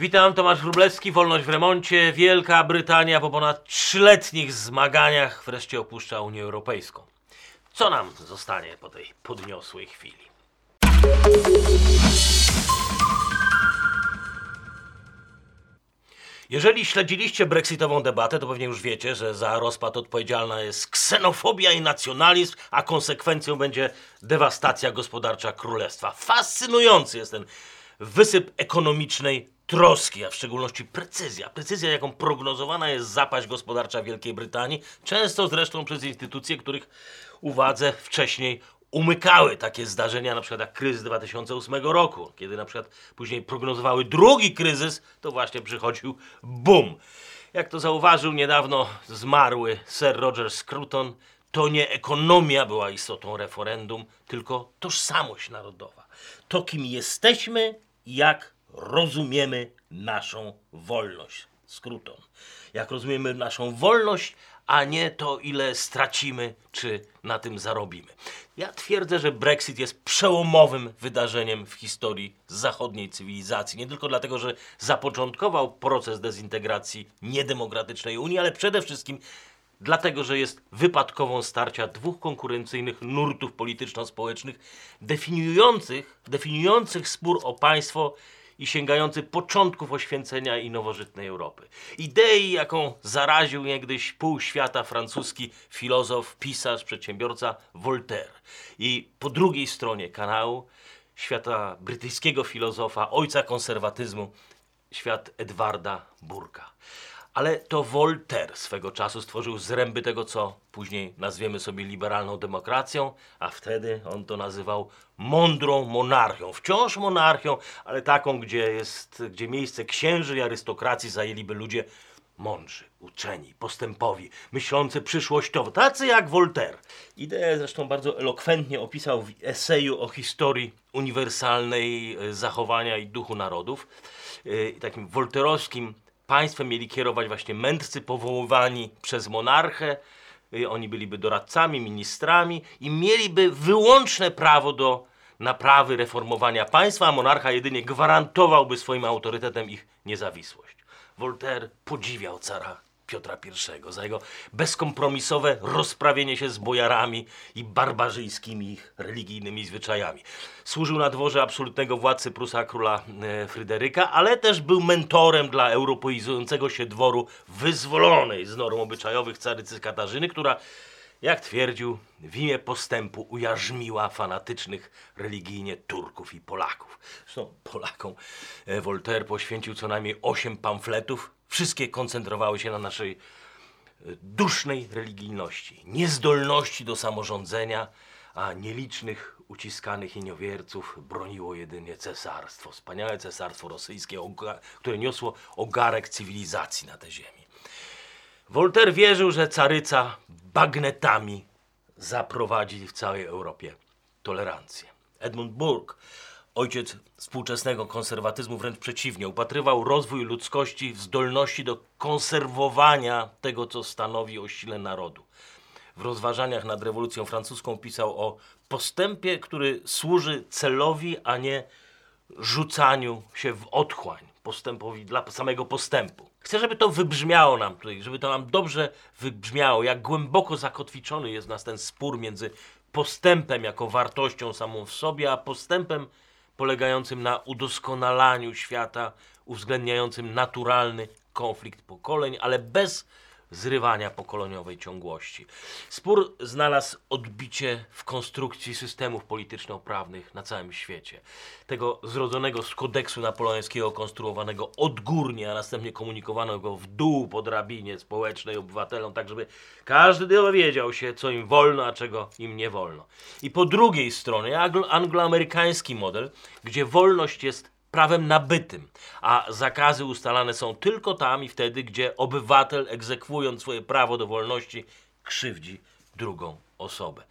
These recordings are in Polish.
Witam, Tomasz Wróblewski, Wolność w remoncie. Wielka Brytania po ponad trzyletnich zmaganiach wreszcie opuszcza Unię Europejską. Co nam zostanie po tej podniosłej chwili? Jeżeli śledziliście brexitową debatę, to pewnie już wiecie, że za rozpad odpowiedzialna jest ksenofobia i nacjonalizm, a konsekwencją będzie dewastacja gospodarcza królestwa. Fascynujący jest ten wysyp ekonomicznej troski, a w szczególności precyzja. Precyzja, jaką prognozowana jest zapaść gospodarcza Wielkiej Brytanii, często zresztą przez instytucje, których uwadze wcześniej umykały takie zdarzenia, na przykład jak kryzys 2008 roku, kiedy na przykład później prognozowały drugi kryzys, to właśnie przychodził boom. Jak to zauważył niedawno zmarły Sir Roger Scruton, to nie ekonomia była istotą referendum, tylko tożsamość narodowa. To, kim jesteśmy jak rozumiemy naszą wolność. Skróton. Jak rozumiemy naszą wolność, a nie to, ile stracimy, czy na tym zarobimy. Ja twierdzę, że Brexit jest przełomowym wydarzeniem w historii zachodniej cywilizacji. Nie tylko dlatego, że zapoczątkował proces dezintegracji niedemokratycznej Unii, ale przede wszystkim dlatego, że jest wypadkową starcia dwóch konkurencyjnych nurtów polityczno-społecznych definiujących, definiujących spór o państwo i sięgający początków oświęcenia i nowożytnej Europy. Idei, jaką zaraził niegdyś pół świata francuski filozof, pisarz, przedsiębiorca Voltaire. I po drugiej stronie kanału świata brytyjskiego filozofa, ojca konserwatyzmu, świat Edwarda Burka. Ale to Voltaire swego czasu stworzył zręby tego, co później nazwiemy sobie liberalną demokracją, a wtedy on to nazywał mądrą monarchią. Wciąż monarchią, ale taką, gdzie jest, gdzie miejsce księży i arystokracji zajęliby ludzie mądrzy, uczeni, postępowi, myślący przyszłościowo, tacy jak Voltaire. Ideę zresztą bardzo elokwentnie opisał w eseju o historii uniwersalnej e, zachowania i duchu narodów. E, Takim wolterowskim państwem mieli kierować właśnie mędrcy powoływani przez monarchę. Y, Oni byliby doradcami, ministrami i mieliby wyłączne prawo do naprawy, reformowania państwa, a monarcha jedynie gwarantowałby swoim autorytetem ich niezawisłość. Voltaire podziwiał cara Piotra I za jego bezkompromisowe rozprawienie się z bojarami i barbarzyńskimi ich religijnymi zwyczajami. Służył na dworze absolutnego władcy Prusa króla e, Fryderyka, ale też był mentorem dla europeizującego się dworu wyzwolonej z norm obyczajowych carycy Katarzyny, która jak twierdził, w imię postępu ujarzmiła fanatycznych religijnie Turków i Polaków. Zresztą Polakom e, Voltaire poświęcił co najmniej osiem pamfletów. Wszystkie koncentrowały się na naszej e, dusznej religijności, niezdolności do samorządzenia, a nielicznych uciskanych jeniowierców broniło jedynie cesarstwo, wspaniałe cesarstwo rosyjskie, które niosło ogarek cywilizacji na tę ziemię. Voltaire wierzył, że caryca bagnetami zaprowadzi w całej Europie tolerancję. Edmund Burke, ojciec współczesnego konserwatyzmu, wręcz przeciwnie, upatrywał rozwój ludzkości w zdolności do konserwowania tego, co stanowi o sile narodu. W rozważaniach nad rewolucją francuską pisał o postępie, który służy celowi, a nie rzucaniu się w otchłań, postępowi dla samego postępu. Chcę, żeby to wybrzmiało nam tutaj, żeby to nam dobrze wybrzmiało, jak głęboko zakotwiczony jest nas ten spór między postępem jako wartością samą w sobie, a postępem polegającym na udoskonalaniu świata, uwzględniającym naturalny konflikt pokoleń, ale bez zrywania pokoleniowej ciągłości. Spór znalazł odbicie w konstrukcji systemów polityczno-prawnych na całym świecie. Tego zrodzonego z kodeksu napoleońskiego, konstruowanego odgórnie, a następnie komunikowanego w dół po drabinie społecznej obywatelom, tak żeby każdy dowiedział się, co im wolno, a czego im nie wolno. I po drugiej stronie anglo- angloamerykański model, gdzie wolność jest prawem nabytym, a zakazy ustalane są tylko tam i wtedy, gdzie obywatel, egzekwując swoje prawo do wolności, krzywdzi drugą osobę.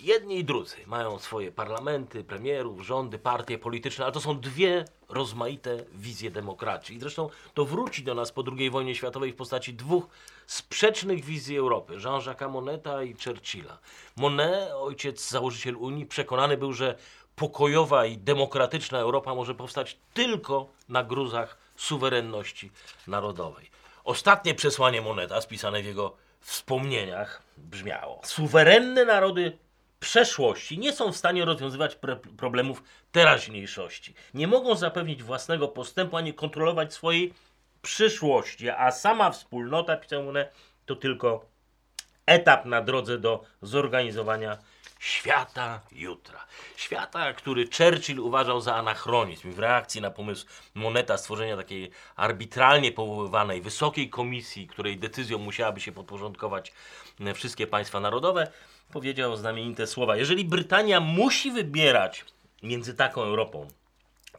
Jedni i drudzy mają swoje parlamenty, premierów, rządy, partie polityczne, ale to są dwie rozmaite wizje demokracji. I zresztą to wróci do nas po II wojnie światowej w postaci dwóch sprzecznych wizji Europy, Jean-Jacques'a Moneta i Churchilla. Monet, ojciec, założyciel Unii, przekonany był, że pokojowa i demokratyczna Europa może powstać tylko na gruzach suwerenności narodowej. Ostatnie przesłanie Moneta, spisane w jego wspomnieniach, brzmiało: Suwerenne narody przeszłości nie są w stanie rozwiązywać problemów teraźniejszości. Nie mogą zapewnić własnego postępu ani kontrolować swojej przyszłości, a sama wspólnota, pisał Monet, to tylko etap na drodze do zorganizowania świata jutra. Świata, który Churchill uważał za anachronizm. W reakcji na pomysł Moneta stworzenia takiej arbitralnie powoływanej wysokiej komisji, której decyzją musiałaby się podporządkować e, wszystkie państwa narodowe, powiedział znamienite słowa. Jeżeli Brytania musi wybierać między taką Europą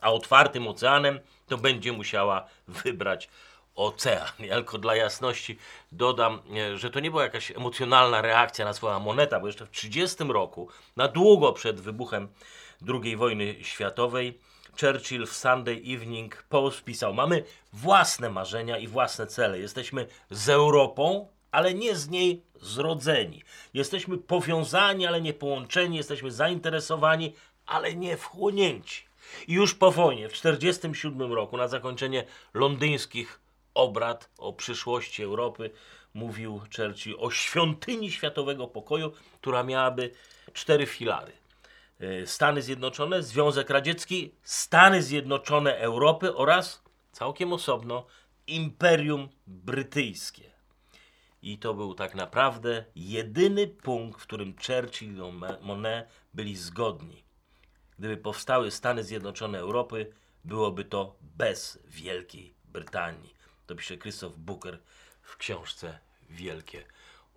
a otwartym oceanem, to będzie musiała wybrać ocean. Ja tylko dla jasności dodam, e, że to nie była jakaś emocjonalna reakcja na słowa Moneta, bo jeszcze w 30 roku, na długo przed wybuchem II wojny światowej, Churchill w Sunday Evening Post pisał: Mamy własne marzenia i własne cele. Jesteśmy z Europą, ale nie z niej zrodzeni. Jesteśmy powiązani, ale nie połączeni. Jesteśmy zainteresowani, ale nie wchłonięci. I już po wojnie, w 1947 roku, na zakończenie londyńskich obrad o przyszłości Europy, mówił Churchill o świątyni światowego pokoju, która miałaby cztery filary. Y, Stany Zjednoczone, Związek Radziecki, Stany Zjednoczone Europy oraz całkiem osobno Imperium Brytyjskie. I to był tak naprawdę jedyny punkt, w którym Churchill i Monet byli zgodni. Gdyby powstały Stany Zjednoczone Europy, byłoby to bez Wielkiej Brytanii. To pisze Christoph Booker w książce Wielkie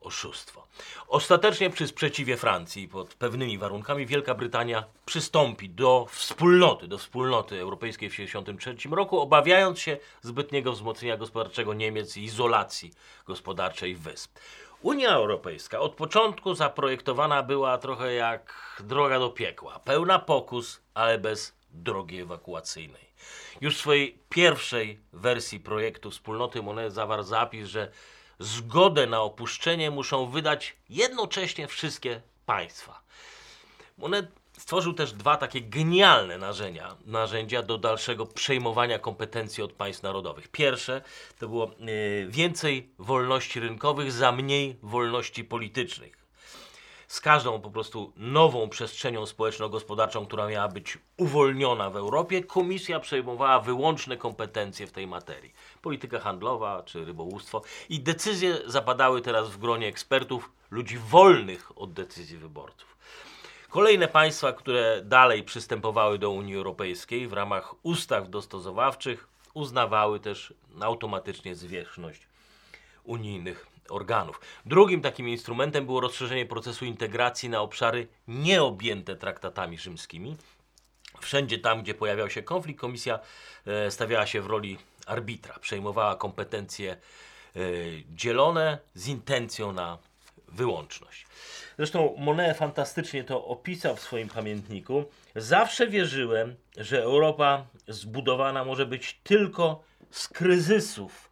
Oszustwo. Ostatecznie przy sprzeciwie Francji pod pewnymi warunkami Wielka Brytania przystąpi do wspólnoty, do wspólnoty europejskiej w 1963 roku, obawiając się zbytniego wzmocnienia gospodarczego Niemiec i izolacji gospodarczej wysp. Unia Europejska od początku zaprojektowana była trochę jak droga do piekła. Pełna pokus, ale bez drogi ewakuacyjnej. Już w swojej pierwszej wersji projektu wspólnoty Monet zawarł zapis, że zgodę na opuszczenie muszą wydać jednocześnie wszystkie państwa. Monet stworzył też dwa takie genialne narzędzia, narzędzia do dalszego przejmowania kompetencji od państw narodowych. Pierwsze to było y, więcej wolności rynkowych za mniej wolności politycznych. Z każdą po prostu nową przestrzenią społeczno-gospodarczą, która miała być uwolniona w Europie, komisja przejmowała wyłączne kompetencje w tej materii. Polityka handlowa czy rybołówstwo. I decyzje zapadały teraz w gronie ekspertów, ludzi wolnych od decyzji wyborców. Kolejne państwa, które dalej przystępowały do Unii Europejskiej w ramach ustaw dostosowawczych, uznawały też automatycznie zwierzchność unijnych organów. Drugim takim instrumentem było rozszerzenie procesu integracji na obszary nieobjęte traktatami rzymskimi. Wszędzie tam, gdzie pojawiał się konflikt, komisja e, stawiała się w roli arbitra, przejmowała kompetencje e, dzielone z intencją na wyłączność. Zresztą Monet fantastycznie to opisał w swoim pamiętniku. Zawsze wierzyłem, że Europa zbudowana może być tylko z kryzysów.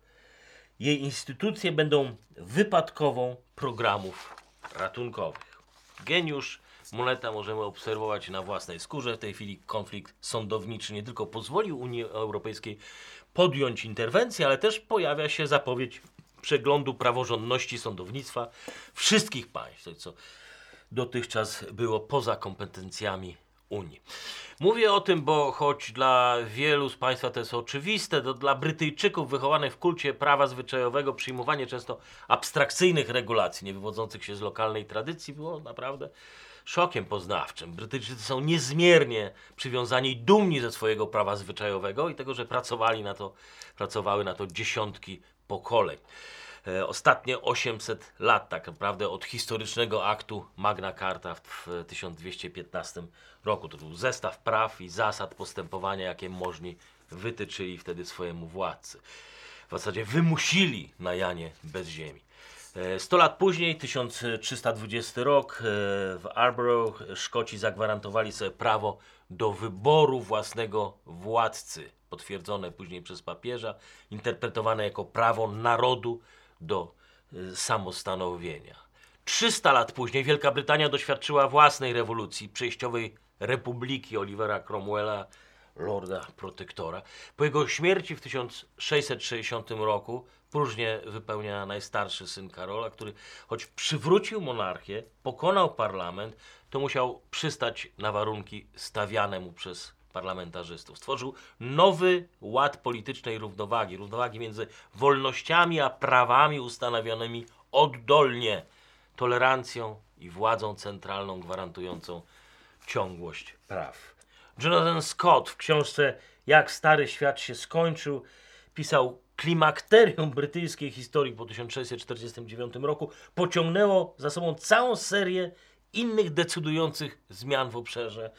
Jej instytucje będą wypadkową programów ratunkowych. Geniusz Moneta możemy obserwować na własnej skórze. W tej chwili konflikt sądowniczy nie tylko pozwolił Unii Europejskiej podjąć interwencję, ale też pojawia się zapowiedź przeglądu praworządności sądownictwa wszystkich państw, co dotychczas było poza kompetencjami Unii. Mówię o tym, bo choć dla wielu z Państwa to jest oczywiste, to dla Brytyjczyków wychowanych w kulcie prawa zwyczajowego przyjmowanie często abstrakcyjnych regulacji, nie wywodzących się z lokalnej tradycji, było naprawdę szokiem poznawczym. Brytyjczycy są niezmiernie przywiązani i dumni ze swojego prawa zwyczajowego i tego, że pracowali na to, pracowały na to dziesiątki pokoleń. E, ostatnie 800 lat tak naprawdę od historycznego aktu Magna Carta w 1215 roku. To był zestaw praw i zasad postępowania, jakie możni wytyczyli wtedy swojemu władcy. W zasadzie wymusili na Janie bez ziemi. 100 lat później, 1320 rok, e, w Arborough Szkoci zagwarantowali sobie prawo do wyboru własnego władcy, potwierdzone później przez papieża, interpretowane jako prawo narodu do y, samostanowienia. 300 lat później Wielka Brytania doświadczyła własnej rewolucji, przejściowej republiki Olivera Cromwella lorda protektora. Po jego śmierci w 1660 roku próżnię wypełnia najstarszy syn Karola, który choć przywrócił monarchię, pokonał parlament, to musiał przystać na warunki stawiane mu przez parlamentarzystów. Stworzył nowy ład politycznej równowagi, równowagi między wolnościami a prawami ustanowionymi oddolnie, tolerancją i władzą centralną gwarantującą ciągłość praw. Jonathan Scott w książce Jak Stary Świat się skończył pisał klimakterium brytyjskiej historii po 1649 roku pociągnęło za sobą całą serię innych decydujących zmian w obszarze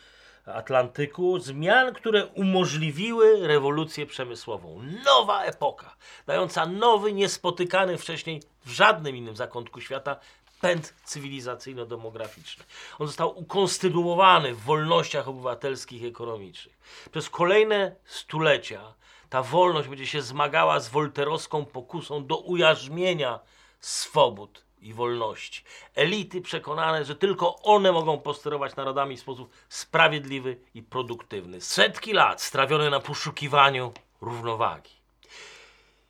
Atlantyku, zmian, które umożliwiły rewolucję przemysłową. Nowa epoka, dająca nowy, niespotykany wcześniej w żadnym innym zakątku świata pęd cywilizacyjno-demograficzny. On został ukonstytuowany w wolnościach obywatelskich i ekonomicznych. Przez kolejne stulecia ta wolność będzie się zmagała z wolterowską pokusą do ujarzmienia swobód i wolności. Elity przekonane, że tylko one mogą posterować narodami w sposób sprawiedliwy i produktywny. Setki lat strawione na poszukiwaniu równowagi.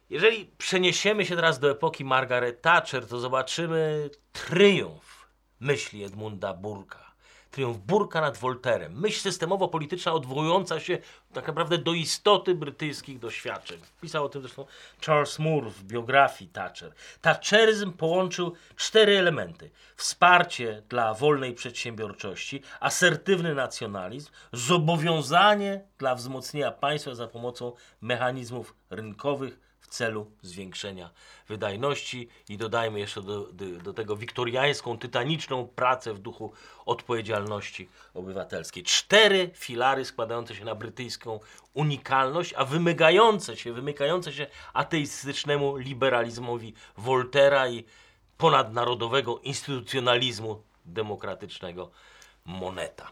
Jeżeli przeniesiemy się teraz do epoki Margaret Thatcher, to zobaczymy triumf myśli Edmunda Burka. Triumf Burka nad Wolterem. Myśl systemowo-polityczna odwołująca się tak naprawdę do istoty brytyjskich doświadczeń. Pisał o tym zresztą Charles Moore w biografii Thatcher. Thatcheryzm połączył cztery elementy. Wsparcie dla wolnej przedsiębiorczości, asertywny nacjonalizm, zobowiązanie dla wzmocnienia państwa za pomocą mechanizmów rynkowych, w celu zwiększenia wydajności i dodajmy jeszcze do, do, do, tego wiktoriańską, tytaniczną pracę w duchu odpowiedzialności obywatelskiej. Cztery filary składające się na brytyjską unikalność, a wymykające się, wymykające się ateistycznemu liberalizmowi Voltera i ponadnarodowego instytucjonalizmu demokratycznego Moneta.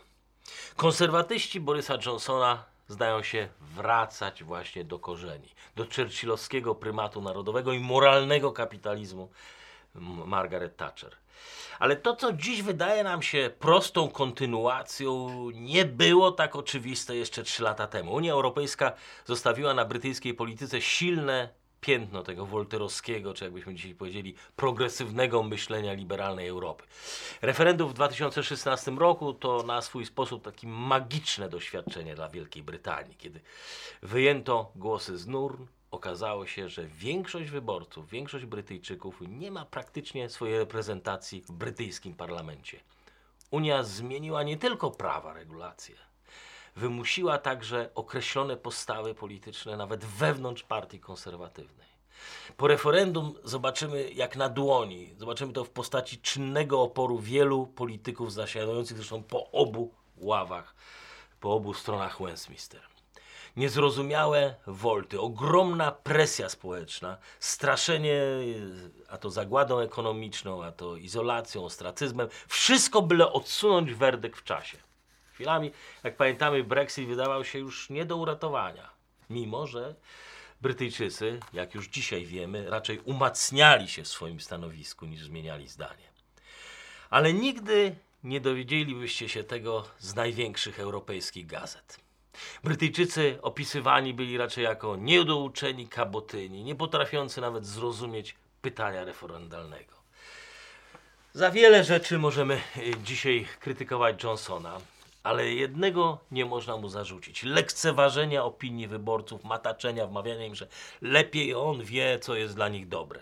Konserwatyści Borysa Johnsona zdają się wracać właśnie do korzeni, do churchillowskiego prymatu narodowego i moralnego kapitalizmu Margaret Thatcher. Ale to, co dziś wydaje nam się prostą kontynuacją, nie było tak oczywiste jeszcze trzy lata temu. Unia Europejska zostawiła na brytyjskiej polityce silne piętno tego wolterowskiego, czy jakbyśmy dzisiaj powiedzieli, progresywnego myślenia liberalnej Europy. Referendum w 2016 roku to na swój sposób takie magiczne doświadczenie dla Wielkiej Brytanii, kiedy wyjęto głosy z nurn, okazało się, że większość wyborców, większość Brytyjczyków nie ma praktycznie swojej reprezentacji w brytyjskim parlamencie. Unia zmieniła nie tylko prawa, regulacje, wymusiła także określone postawy polityczne nawet wewnątrz partii konserwatywnej. Po referendum zobaczymy jak na dłoni, zobaczymy to w postaci czynnego oporu wielu polityków zasiadających zresztą po obu ławach, po obu stronach Westminster. Niezrozumiałe wolty, ogromna presja społeczna, straszenie a to zagładą ekonomiczną, a to izolacją, ostracyzmem, wszystko byle odsunąć werdykt w czasie. Chwilami, jak pamiętamy, Brexit wydawał się już nie do uratowania. Mimo, że Brytyjczycy, jak już dzisiaj wiemy, raczej umacniali się w swoim stanowisku niż zmieniali zdanie. Ale nigdy nie dowiedzielibyście się tego z największych europejskich gazet. Brytyjczycy opisywani byli raczej jako niedouczeni kabotyni, nie potrafiący nawet zrozumieć pytania referendalnego. Za wiele rzeczy możemy y, dzisiaj krytykować Johnsona, ale jednego nie można mu zarzucić: lekceważenia opinii wyborców, mataczenia, wmawiania im, że lepiej on wie, co jest dla nich dobre.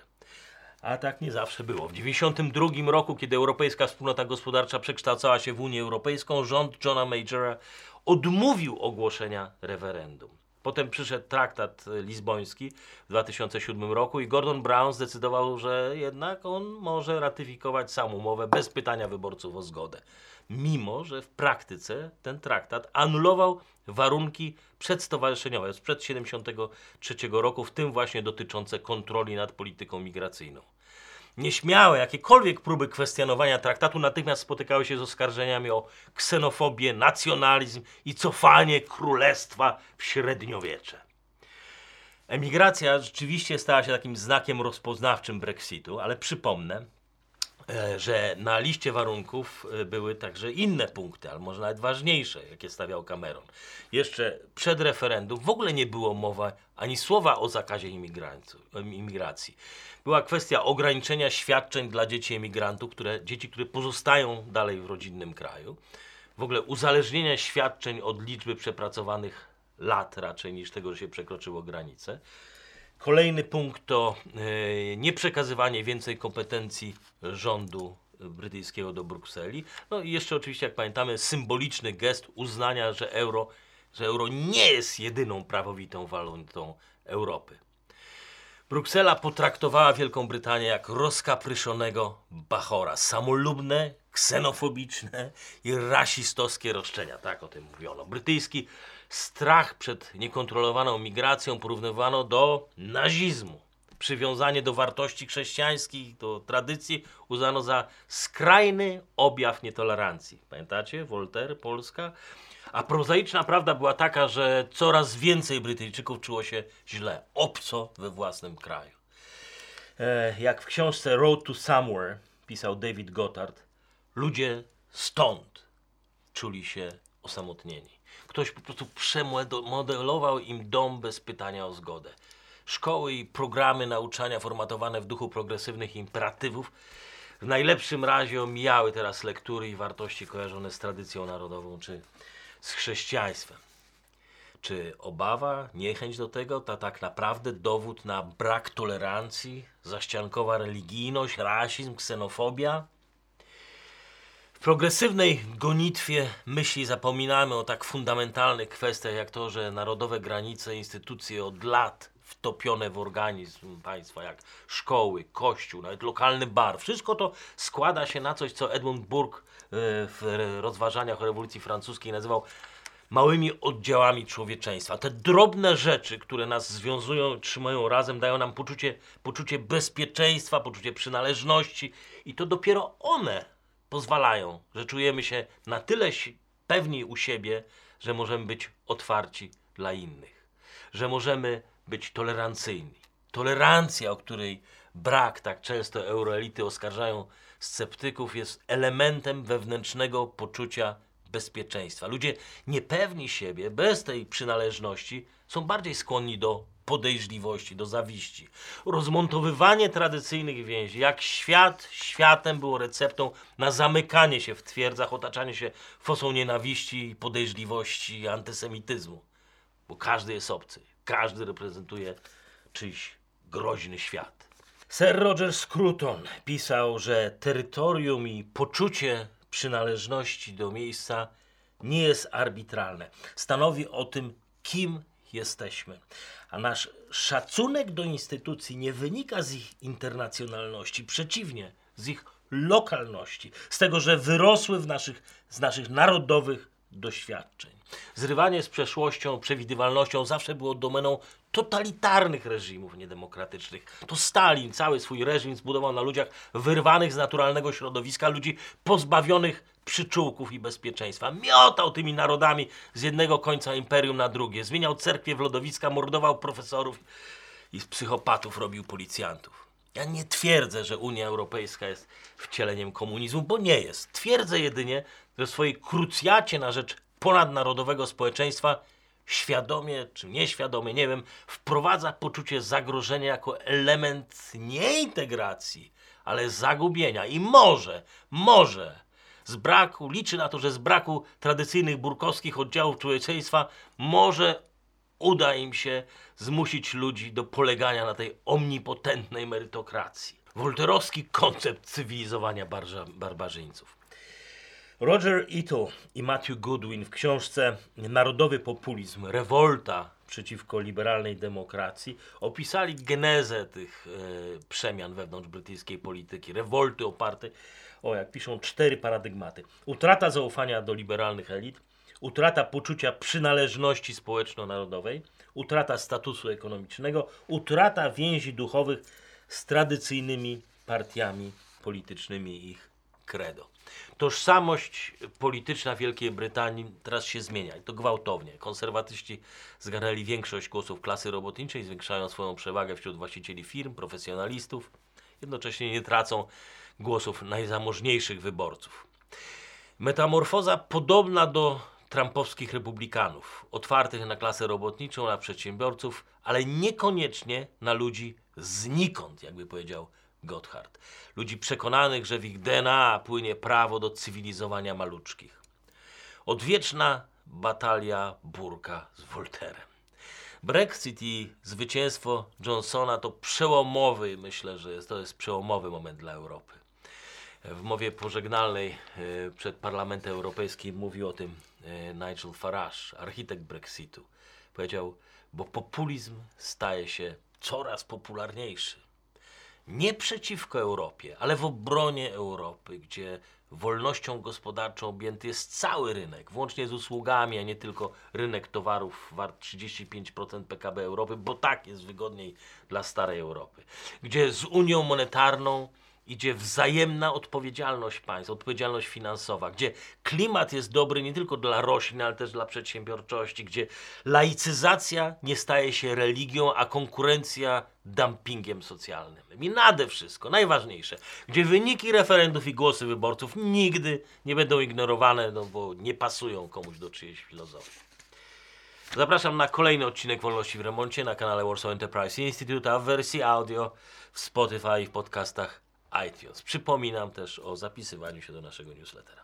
A tak nie zawsze było. W 1992 roku, kiedy Europejska Wspólnota Gospodarcza przekształcała się w Unię Europejską, rząd Johna Majora odmówił ogłoszenia referendum. Potem przyszedł traktat lizboński w 2007 roku i Gordon Brown zdecydował, że jednak on może ratyfikować samą umowę bez pytania wyborców o zgodę mimo że w praktyce ten traktat anulował warunki przedstowarzyszeniowe sprzed 1973 roku, w tym właśnie dotyczące kontroli nad polityką migracyjną. Nieśmiałe, jakiekolwiek próby kwestionowania traktatu natychmiast spotykały się z oskarżeniami o ksenofobię, nacjonalizm i cofanie królestwa w średniowiecze. Emigracja rzeczywiście stała się takim znakiem rozpoznawczym Brexitu, ale przypomnę, że na liście warunków e, były także inne punkty, ale może nawet ważniejsze, jakie stawiał Cameron. Jeszcze przed referendum w ogóle nie było mowa ani słowa o zakazie imigracji. Była kwestia ograniczenia świadczeń dla dzieci emigrantów, które, dzieci, które pozostają dalej w rodzinnym kraju. W ogóle uzależnienia świadczeń od liczby przepracowanych lat raczej niż tego, że się przekroczyło granicę. Kolejny punkt to e, nieprzekazywanie więcej kompetencji rządu brytyjskiego do Brukseli. No i jeszcze oczywiście, jak pamiętamy, symboliczny gest uznania, że euro, że euro nie jest jedyną prawowitą walutą Europy. Bruksela potraktowała Wielką Brytanię jak rozkapryszonego bachora. Samolubne, ksenofobiczne i rasistowskie roszczenia. Tak o tym mówiono. Brytyjski strach przed niekontrolowaną migracją porównywano do nazizmu. Przywiązanie do wartości chrześcijańskich, do tradycji uznano za skrajny objaw nietolerancji. Pamiętacie? Voltaire, Polska? A prozaiczna prawda była taka, że coraz więcej Brytyjczyków czuło się źle, obco we własnym kraju. E, jak w książce Road to Somewhere pisał David Goddard, ludzie stąd czuli się osamotnieni. Ktoś po prostu przemodelował im dom bez pytania o zgodę. Szkoły i programy nauczania formatowane w duchu progresywnych imperatywów w najlepszym razie omijały teraz lektury i wartości kojarzone z tradycją narodową czy z chrześcijaństwem. Czy obawa, niechęć do tego to tak naprawdę dowód na brak tolerancji, zaściankowa religijność, rasizm, ksenofobia? Progresywnej gonitwie myśli zapominamy o tak fundamentalnych kwestiach jak to, że narodowe granice, instytucje od lat wtopione w organizm państwa, jak szkoły, kościół, nawet lokalny bar. Wszystko to składa się na coś, co Edmund Burke e, w rozważaniach o rewolucji francuskiej nazywał małymi oddziałami człowieczeństwa. Te drobne rzeczy, które nas związują, trzymają razem, dają nam poczucie, poczucie bezpieczeństwa, poczucie przynależności i to dopiero one pozwalają, że czujemy się na tyle pewni u siebie, że możemy być otwarci dla innych, że możemy być tolerancyjni. Tolerancja, o której brak tak często euroelity oskarżają sceptyków, jest elementem wewnętrznego poczucia bezpieczeństwa. Ludzie niepewni siebie, bez tej przynależności, są bardziej skłonni do podejrzliwości, do zawiści. Rozmontowywanie tradycyjnych więzi, jak świat światem było receptą na zamykanie się w twierdzach, otaczanie się fosą nienawiści, podejrzliwości antysemityzmu. Bo każdy jest obcy, każdy reprezentuje czyjś groźny świat. Sir Roger Scruton pisał, że terytorium i poczucie przynależności do miejsca nie jest arbitralne. Stanowi o tym, kim jesteśmy. A nasz szacunek do instytucji nie wynika z ich internacjonalności, przeciwnie, z ich lokalności, z tego, że wyrosły w naszych, z naszych narodowych doświadczeń. Zrywanie z przeszłością, przewidywalnością zawsze było domeną totalitarnych reżimów niedemokratycznych. To Stalin cały swój reżim zbudował na ludziach wyrwanych z naturalnego środowiska, ludzi pozbawionych przyczółków i bezpieczeństwa. Miotał tymi narodami z jednego końca imperium na drugie. Zmieniał cerkwie w lodowiska, mordował profesorów i z psychopatów robił policjantów. Ja nie twierdzę, że Unia Europejska jest wcieleniem komunizmu, bo nie jest. Twierdzę jedynie, że w swojej krucjacie na rzecz ponadnarodowego społeczeństwa świadomie czy nieświadomie, nie wiem, wprowadza poczucie zagrożenia jako element nie integracji, ale zagubienia. I może, może z braku, liczy na to, że z braku tradycyjnych burkowskich oddziałów człowieczeństwa może uda im się zmusić ludzi do polegania na tej omnipotentnej merytokracji. Wolterowski koncept cywilizowania barża, barbarzyńców. Roger Ito i Matthew Goodwin w książce Narodowy populizm, rewolta przeciwko liberalnej demokracji opisali genezę tych e, przemian wewnątrz brytyjskiej polityki, rewolty oparte o, jak piszą, cztery paradygmaty. Utrata zaufania do liberalnych elit, utrata poczucia przynależności społeczno-narodowej, utrata statusu ekonomicznego, utrata więzi duchowych z tradycyjnymi partiami politycznymi ich credo. Tożsamość polityczna Wielkiej Brytanii teraz się zmienia i to gwałtownie. Konserwatyści zgarnęli większość głosów klasy robotniczej, zwiększają swoją przewagę wśród właścicieli firm, profesjonalistów jednocześnie nie tracą głosów najzamożniejszych wyborców. Metamorfoza podobna do trumpowskich republikanów, otwartych na klasę robotniczą, na przedsiębiorców, ale niekoniecznie na ludzi znikąd, jakby powiedział Gotthard. Ludzi przekonanych, że w ich DNA płynie prawo do cywilizowania maluczkich. Odwieczna batalia Burka z Volterem. Brexit i zwycięstwo Johnsona to przełomowy, myślę, że jest, to jest przełomowy moment dla Europy. W mowie pożegnalnej e, przed Parlamentem Europejskim mówił o tym e, Nigel Farage, architekt Brexitu. Powiedział, bo populizm staje się coraz popularniejszy. Nie przeciwko Europie, ale w obronie Europy, gdzie wolnością gospodarczą objęty jest cały rynek, włącznie z usługami, a nie tylko rynek towarów wart 35% PKB Europy, bo tak jest wygodniej dla starej Europy. Gdzie z Unią Monetarną idzie wzajemna odpowiedzialność państw, odpowiedzialność finansowa, gdzie klimat jest dobry nie tylko dla roślin, ale też dla przedsiębiorczości, gdzie laicyzacja nie staje się religią, a konkurencja dumpingiem socjalnym. I nade wszystko, najważniejsze, gdzie wyniki referendów i głosy wyborców nigdy nie będą ignorowane, no bo nie pasują komuś do czyjejś filozofii. Zapraszam na kolejny odcinek Wolności w Remoncie na kanale Warsaw Enterprise Institute, a w wersji audio w Spotify i w podcastach iTunes. Przypominam też o zapisywaniu się do naszego newslettera.